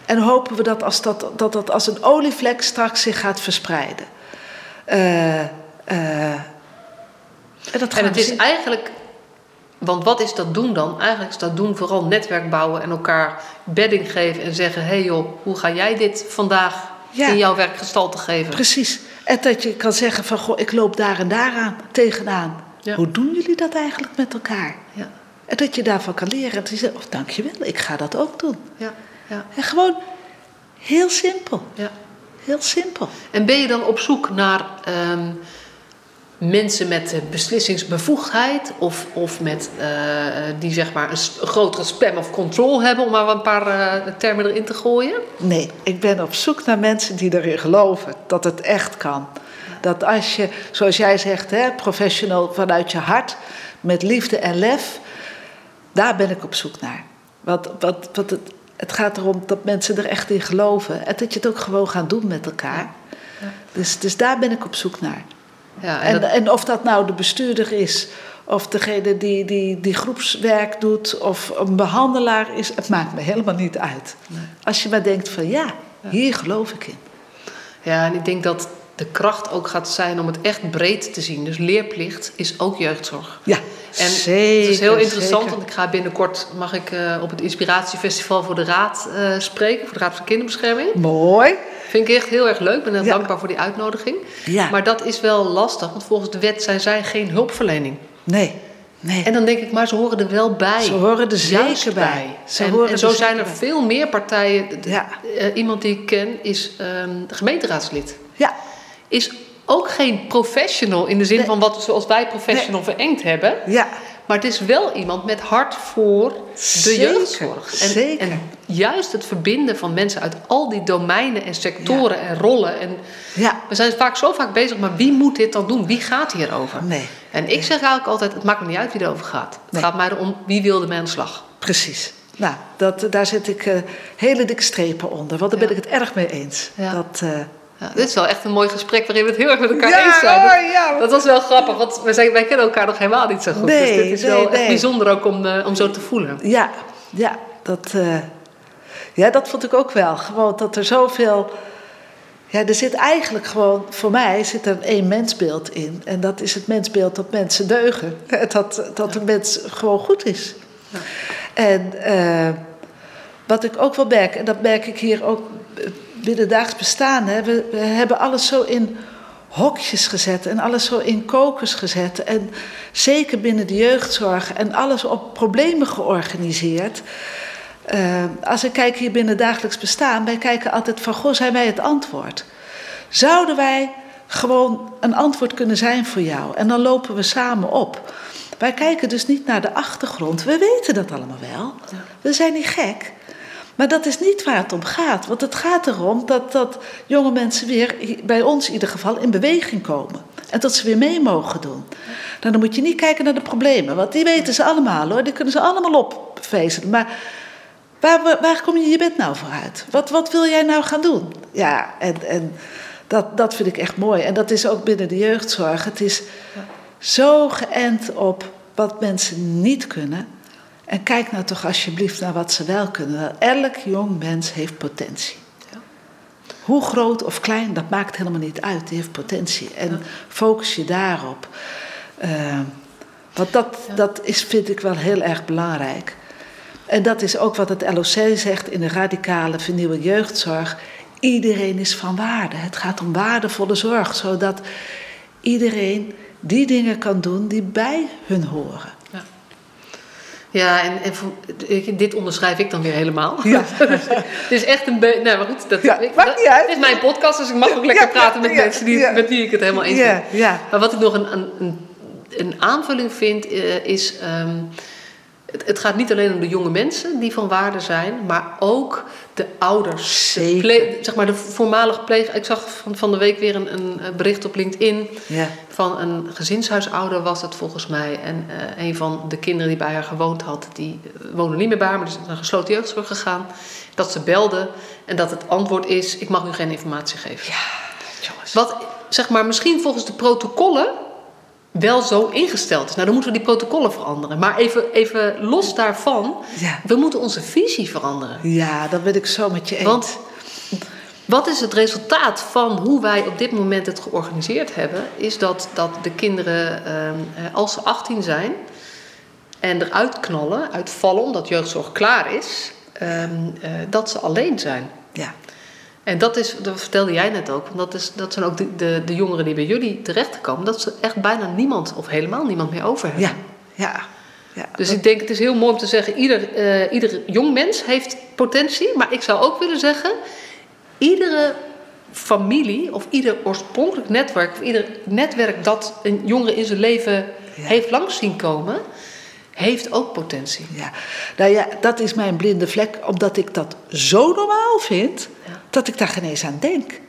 En hopen we dat als, dat, dat, dat als een olievlek straks zich gaat verspreiden. Eh, eh, en dat En het is zien. eigenlijk, want wat is dat doen dan? Eigenlijk is dat doen vooral netwerk bouwen en elkaar bedding geven en zeggen: hé hey joh, hoe ga jij dit vandaag Ja. in jouw werk gestalte geven? Precies. En dat je kan zeggen van goh, ik loop daar en daaraan tegenaan. Ja. Hoe doen jullie dat eigenlijk met elkaar? Ja, En dat je daarvan kan leren. En dat je zegt, oh, dankjewel, ik ga dat ook doen. ja, ja, En gewoon heel simpel. ja. Heel simpel. En ben je dan op zoek naar ehm, mensen met eh, beslissingsbevoegdheid of, of met, eh, die zeg maar een, grotere spam of control hebben, om maar een paar eh, termen erin te gooien? Nee, ik ben op zoek naar mensen die erin geloven dat het echt kan. Dat als je, zoals jij zegt, hè, professional vanuit je hart, met liefde en lef, daar ben ik op zoek naar. Want, wat, wat het, het gaat erom dat mensen er echt in geloven en dat je het ook gewoon gaat doen met elkaar. Dus, dus daar ben ik op zoek naar. Ja, en En, dat- en of dat nou de bestuurder is, of degene die, die, die groepswerk doet, of een behandelaar is, het maakt me helemaal niet uit. Als je maar denkt van ja, hier geloof ik in. Ja, en ik denk dat de kracht ook gaat zijn om het echt breed te zien. Dus leerplicht is ook jeugdzorg. Ja, En zeker, het is heel interessant, zeker. want ik ga binnenkort mag ik eh, op het Inspiratiefestival voor de Raad eh, spreken, voor de Raad voor Kinderbescherming. Mooi. Vind ik echt heel erg leuk. Ik ben heel Ja. dankbaar voor die uitnodiging. Ja. Maar dat is wel lastig, want volgens de wet zijn zij geen hulpverlening. Nee, Nee. En dan denk ik, maar ze horen er wel bij. Ze horen er zeker bij. Ze en, en zo zijn er veel meer partijen. Ja. Uh, iemand die ik ken is um, gemeenteraadslid. Ja. Is ook geen professional in de zin van wat zoals wij professional nee. verengd hebben. Ja. Maar het is wel iemand met hart voor de jeugdzorg. En, Zeker. en juist het verbinden van mensen uit al die domeinen en sectoren en rollen. En ja. We zijn vaak zo vaak bezig, maar wie moet dit dan doen? Wie gaat hierover? Nee. En ik zeg eigenlijk altijd: het maakt me niet uit wie erover gaat. Het gaat mij erom wie wilde mij aan de slag. Precies. Nou, dat, daar zit ik uh, hele dikke strepen onder, want daar ben ik het erg mee eens. Dat, uh, ja, dit is wel echt een mooi gesprek waarin we het heel erg met elkaar eens zijn. Oh, ja. Dat was wel grappig, want wij, zijn, wij kennen elkaar nog helemaal niet zo goed. Nee, dus dit is nee, wel nee. echt bijzonder ook om, uh, om zo te voelen. Ja, ja, dat, uh, ja, dat vond ik ook wel. Gewoon dat er zoveel. Ja, er zit eigenlijk gewoon, voor mij zit er één mensbeeld in. En dat is het mensbeeld dat mensen deugen. Dat, dat een mens gewoon goed is. Ja. En uh, wat ik ook wel merk, en dat merk ik hier ook binnendaags bestaan. Hè. We, we, hebben alles zo in hokjes gezet en alles zo in kokers gezet. En zeker binnen de jeugdzorg en alles op problemen georganiseerd. Uh, als ik kijk hier binnen dagelijks bestaan, wij kijken altijd van, goh, zijn wij het antwoord? Zouden wij gewoon een antwoord kunnen zijn voor jou? En dan lopen we samen op. Wij kijken dus niet naar de achtergrond. We weten dat allemaal wel. We zijn niet gek. Maar dat is niet waar het om gaat. Want het gaat erom dat, dat jonge mensen weer, bij ons in ieder geval, in beweging komen. En dat ze weer mee mogen doen. Nou, dan moet je niet kijken naar de problemen. Want die weten ze allemaal hoor. Die kunnen ze allemaal opvezelen. Maar waar, waar kom je je bed nou voor uit? Wat, wat wil jij nou gaan doen? Ja, en, en dat, dat vind ik echt mooi. En dat is ook binnen de jeugdzorg. Het is zo geënt op wat mensen niet kunnen. En kijk nou toch alsjeblieft naar wat ze wel kunnen. Elk jong mens heeft potentie. Ja. Hoe groot of klein, dat maakt helemaal niet uit. Die heeft potentie. En focus je daarop. Uh, want dat, dat is, vind ik wel heel erg belangrijk. En dat is ook wat het LOC zegt in de radicale vernieuwde jeugdzorg. Iedereen is van waarde. Het gaat om waardevolle zorg, zodat iedereen die dingen kan doen die bij hun horen. Ja. En, en voor, dit onderschrijf ik dan weer helemaal. Ja. het is echt een beetje. Nou, maar goed, dat, ja, ik, maakt niet uit. Het is mijn podcast, dus ik mag ook lekker praten met mensen die, met wie ik het helemaal eens ben. ja. Maar wat ik nog een, een, een aanvulling vind, uh, is. Um, het, het, gaat niet alleen om de jonge mensen die van waarde zijn, maar ook de ouders. De zeg maar de voormalig pleeg. Ik zag van, van de week weer een, een bericht op LinkedIn ja. van een gezinshuisouder, was het volgens mij. En uh, een van de kinderen die bij haar gewoond had, die woonde niet meer bij haar, maar is naar een gesloten jeugdzorg gegaan. Dat ze belde en dat het antwoord is: Ik mag u geen informatie geven. Ja, jongens. Wat zeg maar misschien volgens de protocollen wel zo ingesteld is. Nou, dan moeten we die protocollen veranderen. Maar even, even los daarvan, ja. we moeten onze visie veranderen. Ja, dat ben ik zo met je eens. Want wat is het resultaat van hoe wij op dit moment het georganiseerd hebben? Is dat, dat de kinderen, eh, als ze 18 zijn en eruit knallen, uitvallen omdat jeugdzorg klaar is, eh, eh, dat ze alleen zijn. Ja. En dat is, dat vertelde jij net ook, want dat, is, dat zijn ook de, de, de jongeren die bij jullie terechtkomen, dat ze echt bijna niemand of helemaal niemand meer over hebben. Ja, ja. ja dus dat... ik denk het is heel mooi om te zeggen, ieder, uh, ieder jong mens heeft potentie, maar ik zou ook willen zeggen, iedere familie of ieder oorspronkelijk netwerk, of ieder netwerk dat een jongere in zijn leven ja. heeft langs zien komen, heeft ook potentie. Ja, nou ja, dat is mijn blinde vlek, omdat ik dat zo normaal vind. Dat ik daar geen eens aan denk.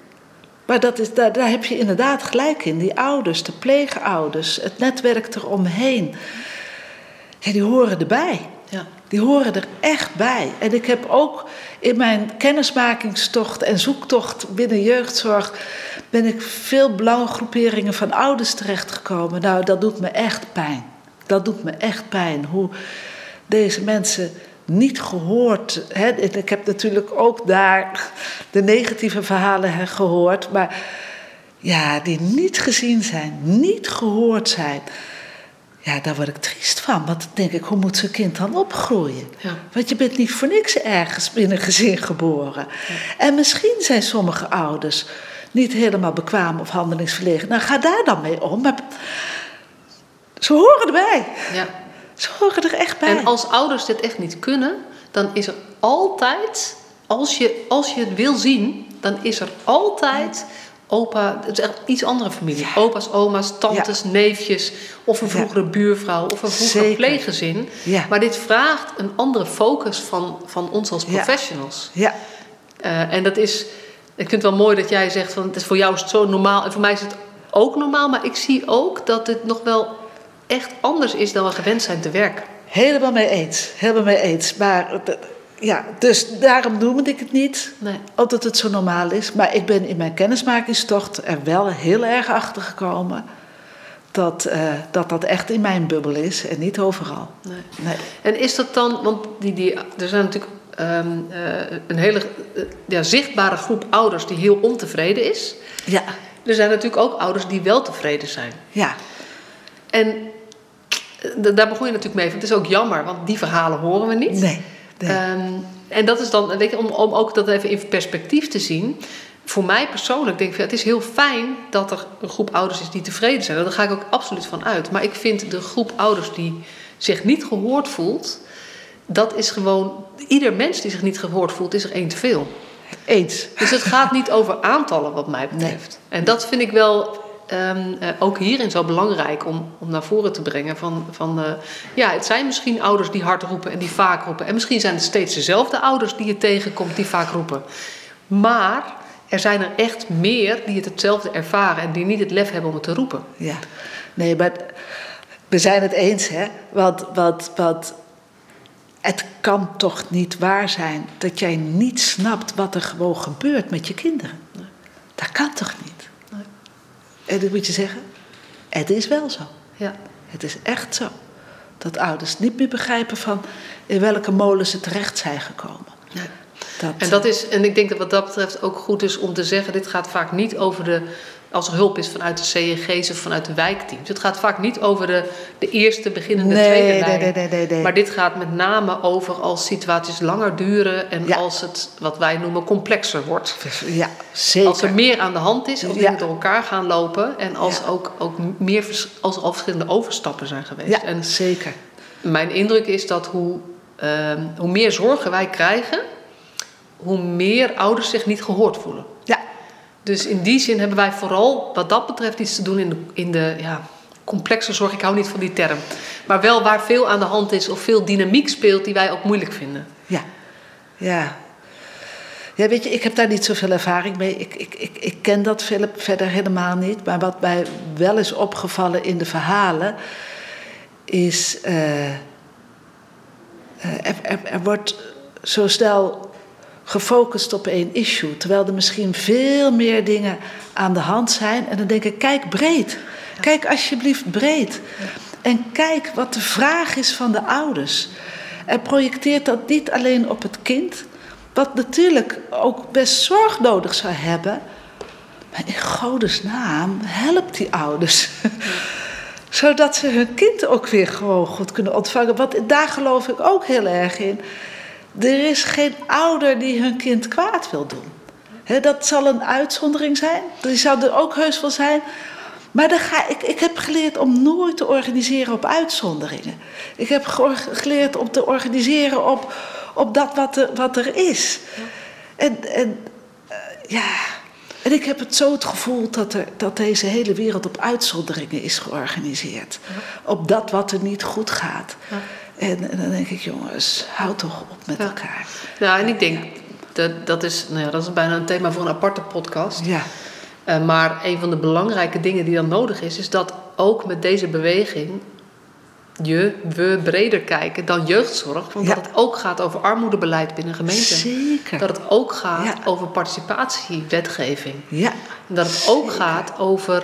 Maar dat is, daar, daar heb je inderdaad gelijk in. Die ouders, de pleegouders, het netwerk eromheen. Ja, die horen erbij. Ja. Die horen er echt bij. En ik heb ook in mijn kennismakingstocht en zoektocht binnen jeugdzorg... ben ik veel belangengroeperingen van ouders terechtgekomen. Nou, dat doet me echt pijn. Dat doet me echt pijn. Hoe deze mensen niet gehoord. Hè? Ik heb natuurlijk ook daar de negatieve verhalen gehoord. Maar ja, die niet gezien zijn, niet gehoord zijn. Ja, daar word ik triest van. Want dan denk ik, hoe moet zo'n kind dan opgroeien? Ja. Want je bent niet voor niks ergens binnen een gezin geboren. Ja. En misschien zijn sommige ouders niet helemaal bekwaam of handelingsverlegen. Nou, ga daar dan mee om. Maar ze horen erbij. Ja. Ze horen er echt bij. En als ouders dit echt niet kunnen, dan is er altijd, als je, als je het wil zien, dan is er altijd opa, het is echt iets andere familie. Opa's, oma's, tantes, neefjes, of een vroegere buurvrouw, of een vroegere Zeker. pleeggezin. Maar dit vraagt een andere focus van, van ons als professionals. Ja. Uh, en dat is, ik vind het wel mooi dat jij zegt van het is voor jou is het zo normaal en voor mij is het ook normaal, maar ik zie ook dat het nog wel echt anders is dan we gewend zijn te werken. Helemaal mee eens, helemaal mee eens. Maar ja, dus daarom noemde ik het niet, nee. omdat het zo normaal is. Maar ik ben in mijn kennismakingstocht er wel heel erg achter gekomen dat, uh, dat dat echt in mijn bubbel is en niet overal. Nee. nee. En is dat dan, want die, die, er zijn natuurlijk um, uh, een hele uh, ja, zichtbare groep ouders die heel ontevreden is. Ja. Er zijn natuurlijk ook ouders die wel tevreden zijn. Ja. En daar begon je natuurlijk mee. Het is ook jammer, want die verhalen horen we niet. Nee. Um, en dat is dan, weet je, om, om ook dat even in perspectief te zien. Voor mij persoonlijk denk ik, het is heel fijn dat er een groep ouders is die tevreden zijn. Daar ga ik ook absoluut van uit. Maar ik vind de groep ouders die zich niet gehoord voelt, dat is gewoon, ieder mens die zich niet gehoord voelt, is er één te veel. Eens. Dus het gaat niet over aantallen, wat mij betreft. En dat vind ik wel um, uh, ook hierin zo belangrijk om, om naar voren te brengen. Van, van uh, ja, het zijn misschien ouders die hard roepen en die vaak roepen. En misschien zijn het steeds dezelfde ouders die je tegenkomt die vaak roepen. Maar er zijn er echt meer die het hetzelfde ervaren en die niet het lef hebben om het te roepen. Ja, nee, maar we zijn het eens, hè? Want, wat, wat, het kan toch niet waar zijn dat jij niet snapt wat er gewoon gebeurt met je kinderen? Dat kan toch niet? En dan moet je zeggen, het is wel zo. Ja. Het is echt zo. Dat ouders niet meer begrijpen van in welke molen ze terecht zijn gekomen. Dat, en, dat is, en ik denk dat wat dat betreft ook goed is om te zeggen: dit gaat vaak niet over de als er hulp is vanuit de CEG's of vanuit de wijkteams. Het gaat vaak niet over de, de eerste beginnende nee, tweede lijn. Nee, nee, nee, nee, Maar dit gaat met name over als situaties langer duren en als het wat wij noemen complexer wordt. Ja, zeker. Als er meer aan de hand is, als dingen door elkaar gaan lopen en als, ook, ook meer, als er al verschillende overstappen zijn geweest. Ja, en zeker. Mijn indruk is dat hoe, uh, hoe meer zorgen wij krijgen, hoe meer ouders zich niet gehoord voelen. Dus in die zin hebben wij vooral wat dat betreft iets te doen in de, in de ja, complexe zorg. Ik hou niet van die term. Maar wel waar veel aan de hand is of veel dynamiek speelt die wij ook moeilijk vinden. Ja, ja. Ja, weet je, ik heb daar niet zoveel ervaring mee. Ik, ik, ik, ik ken dat verder helemaal niet. Maar wat mij wel is opgevallen in de verhalen is. Uh, er, er, er wordt zo snel gefocust op één issue. Terwijl er misschien veel meer dingen aan de hand zijn. En dan denk ik, kijk breed. Kijk alsjeblieft breed. En kijk wat de vraag is van de ouders. En projecteert dat niet alleen op het kind, wat natuurlijk ook best zorg nodig zou hebben. Maar in Godes naam, help die ouders. Zodat ze hun kind ook weer gewoon goed kunnen ontvangen. Want daar geloof ik ook heel erg in. Er is geen ouder die hun kind kwaad wil doen. dat zal een uitzondering zijn. Die zou er ook heus wel zijn. Maar dan ga, ik, ik heb geleerd om nooit te organiseren op uitzonderingen. Ik heb geleerd om te organiseren op, op dat wat er, wat er is. En, en uh, ja. En ik heb het zo het gevoel dat, er, dat deze hele wereld op uitzonderingen is georganiseerd. Op dat wat er niet goed gaat. En, en, dan denk ik, jongens, houd toch op met elkaar. Ja, en ik denk, dat, dat, is, nou ja, dat is bijna een thema voor een aparte podcast. Ja. Uh, maar een van de belangrijke dingen die dan nodig is, is dat ook met deze beweging je, we breder kijken dan jeugdzorg. Want dat het ook gaat over armoedebeleid binnen gemeenten. Zeker. Dat het ook gaat over participatiewetgeving. Ja. En dat het ook gaat over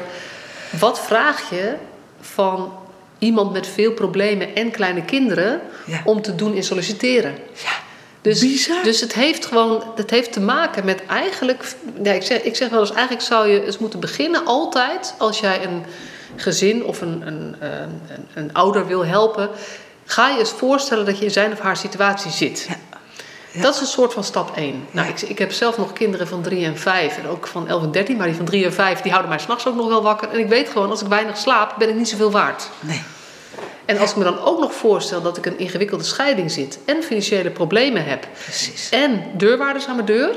wat vraag je van iemand met veel problemen en kleine kinderen om te doen in solliciteren. Ja. Dus, dus het heeft gewoon het heeft te maken met eigenlijk. Ja, ik, zeg, ik zeg wel eens, eigenlijk zou je eens moeten beginnen altijd als jij een gezin of een, een, een, een ouder wil helpen. Ga je eens voorstellen dat je in zijn of haar situatie zit. Ja. Ja. Dat is een soort van stap 1. Nou, ik, ik, heb zelf nog kinderen van 3 en 5 en ook van 11 en 13, maar die van 3 en 5 die houden mij s'nachts ook nog wel wakker. En ik weet gewoon, als ik weinig slaap, ben ik niet zoveel waard. Nee. En als ik me dan ook nog voorstel dat ik een ingewikkelde scheiding zit en financiële problemen heb Precies. en deurwaarders aan mijn deur,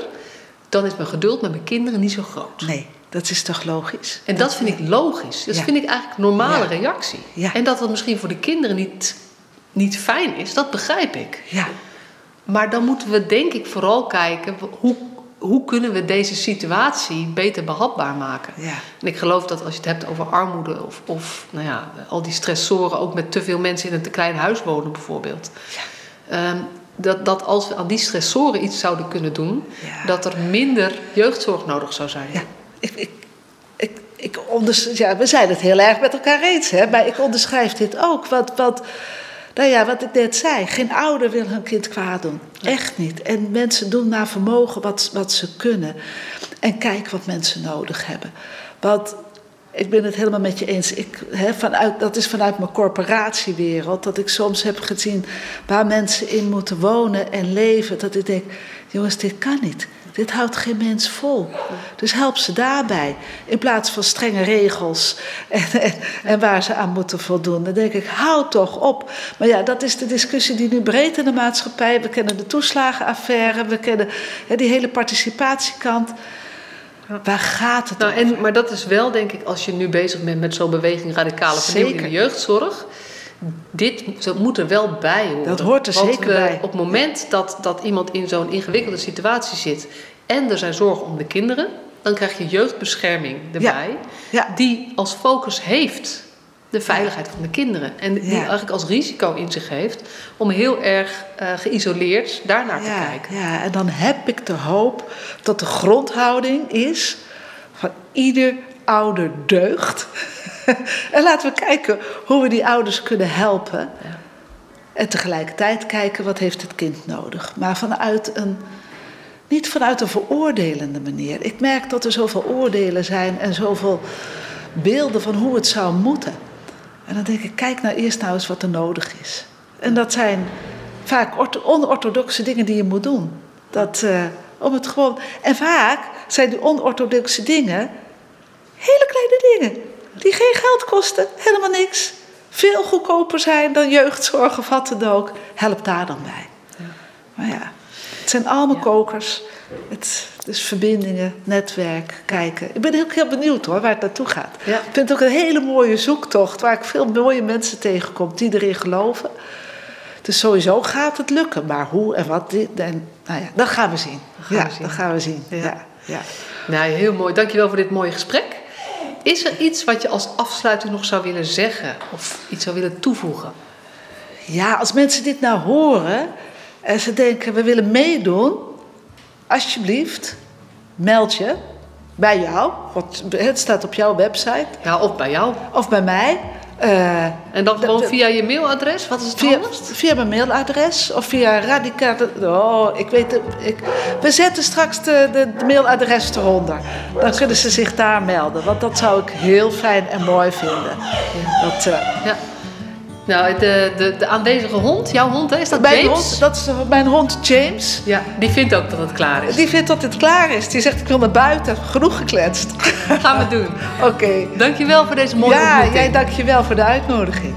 dan is mijn geduld met mijn kinderen niet zo groot. Nee, dat is toch logisch? En dat vind ik logisch. Dat Ja. vind ik eigenlijk een normale Ja. reactie. Ja. En dat dat misschien voor de kinderen niet, niet fijn is, dat begrijp ik. Ja, Maar dan moeten we denk ik vooral kijken hoe, hoe kunnen we deze situatie beter behapbaar maken. ja. En ik geloof dat als je het hebt over armoede of, of nou ja, al die stressoren, ook met te veel mensen in een te klein huis wonen bijvoorbeeld. Ehm, dat, dat als we aan die stressoren iets zouden kunnen doen, Ja. dat er minder jeugdzorg nodig zou zijn. Ja, ik, ik, ik, ik onders, ja, we zijn het heel erg met elkaar eens, hè? maar ik onderschrijf dit ook. Wat, wat, nou ja, wat ik net zei, geen ouder wil hun kind kwaad doen. Echt niet. En mensen doen naar vermogen wat, wat ze kunnen. En kijk wat mensen nodig hebben. Want ik ben het helemaal met je eens. Ik, vanuit, dat is vanuit mijn corporatiewereld. Dat ik soms heb gezien waar mensen in moeten wonen en leven. Dat ik denk, jongens, dit kan niet. Dit houdt geen mens vol. Dus help ze daarbij. In plaats van strenge regels en, en, en waar ze aan moeten voldoen. Dan denk ik, hou toch op. Maar ja, dat is de discussie die nu breed in de maatschappij. We kennen de toeslagenaffaire. We kennen hè, die hele participatiekant. Waar gaat het Nou, over? en, maar dat is wel, denk ik, als je nu bezig bent met zo'n beweging radicale vernieuwing in de jeugdzorg. Dit moet er wel bij horen. Dat hoort er Want zeker we- bij. Op het moment dat, dat iemand in zo'n ingewikkelde situatie zit en er zijn zorgen om de kinderen, dan krijg je jeugdbescherming erbij, Ja. die als focus heeft de veiligheid van de kinderen. En die Ja. eigenlijk als risico in zich heeft om heel erg eh, geïsoleerd daarnaar te kijken. Ja, en dan heb ik de hoop dat de grondhouding is van ieder ouder deugt. en laten we kijken hoe we die ouders kunnen helpen. Ja. En tegelijkertijd kijken wat heeft het kind nodig. Maar vanuit een, niet vanuit een veroordelende manier. Ik merk dat er zoveel oordelen zijn en zoveel beelden van hoe het zou moeten. En dan denk ik, kijk nou eerst nou eens wat er nodig is. En dat zijn vaak ortho- onorthodoxe dingen die je moet doen. Dat, eh, om het gewoon... En vaak zijn die onorthodoxe dingen hele kleine dingen. Die geen geld kosten, helemaal niks. Veel goedkoper zijn dan jeugdzorg of wat dan ook. Help daar dan bij. Maar ja, het zijn allemaal Ja. kokers. Het, dus verbindingen, netwerk, kijken. Ik ben ook heel benieuwd hoor, waar het naartoe gaat. Ja. Ik vind het ook een hele mooie zoektocht... waar ik veel mooie mensen tegenkom die erin geloven. Dus sowieso gaat het lukken. Maar hoe en wat, dit, en, nou ja, dat gaan we zien. gaan ja, we zien. dat gaan we zien. Ja. Ja. Ja, Nou, heel mooi. Dankjewel voor dit mooie gesprek. Is er iets wat je als afsluiting nog zou willen zeggen of iets zou willen toevoegen? Ja, als mensen dit nou horen en ze denken we willen meedoen, alsjeblieft, meld je bij jou. Want het staat op jouw website Ja, of bij jou. of bij mij. Eh, En dan gewoon de- via je mailadres? Wat is het via, via mijn mailadres of via radicaal. Oh, ik weet het. Ik, we zetten straks de, de, de mailadres eronder. Dan kunnen ze zich daar melden. Want dat zou ik heel fijn en mooi vinden. Dat, eh, Ja. Nou, de, de, de aanwezige hond, jouw hond, hè, is dat mijn, James? hond, dat is mijn hond James. Ja, die vindt ook dat het klaar is. Die vindt dat dit klaar is. Die zegt ik wil naar buiten. Genoeg gekletst. gaan we doen. Oké. Dankjewel voor deze mooie Ja, ontmoeting. jij dankjewel voor de uitnodiging.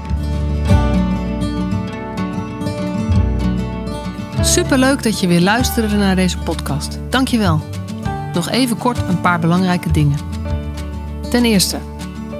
Superleuk dat je weer luisterde naar deze podcast. Dankjewel. Nog even kort een paar belangrijke dingen. Ten eerste,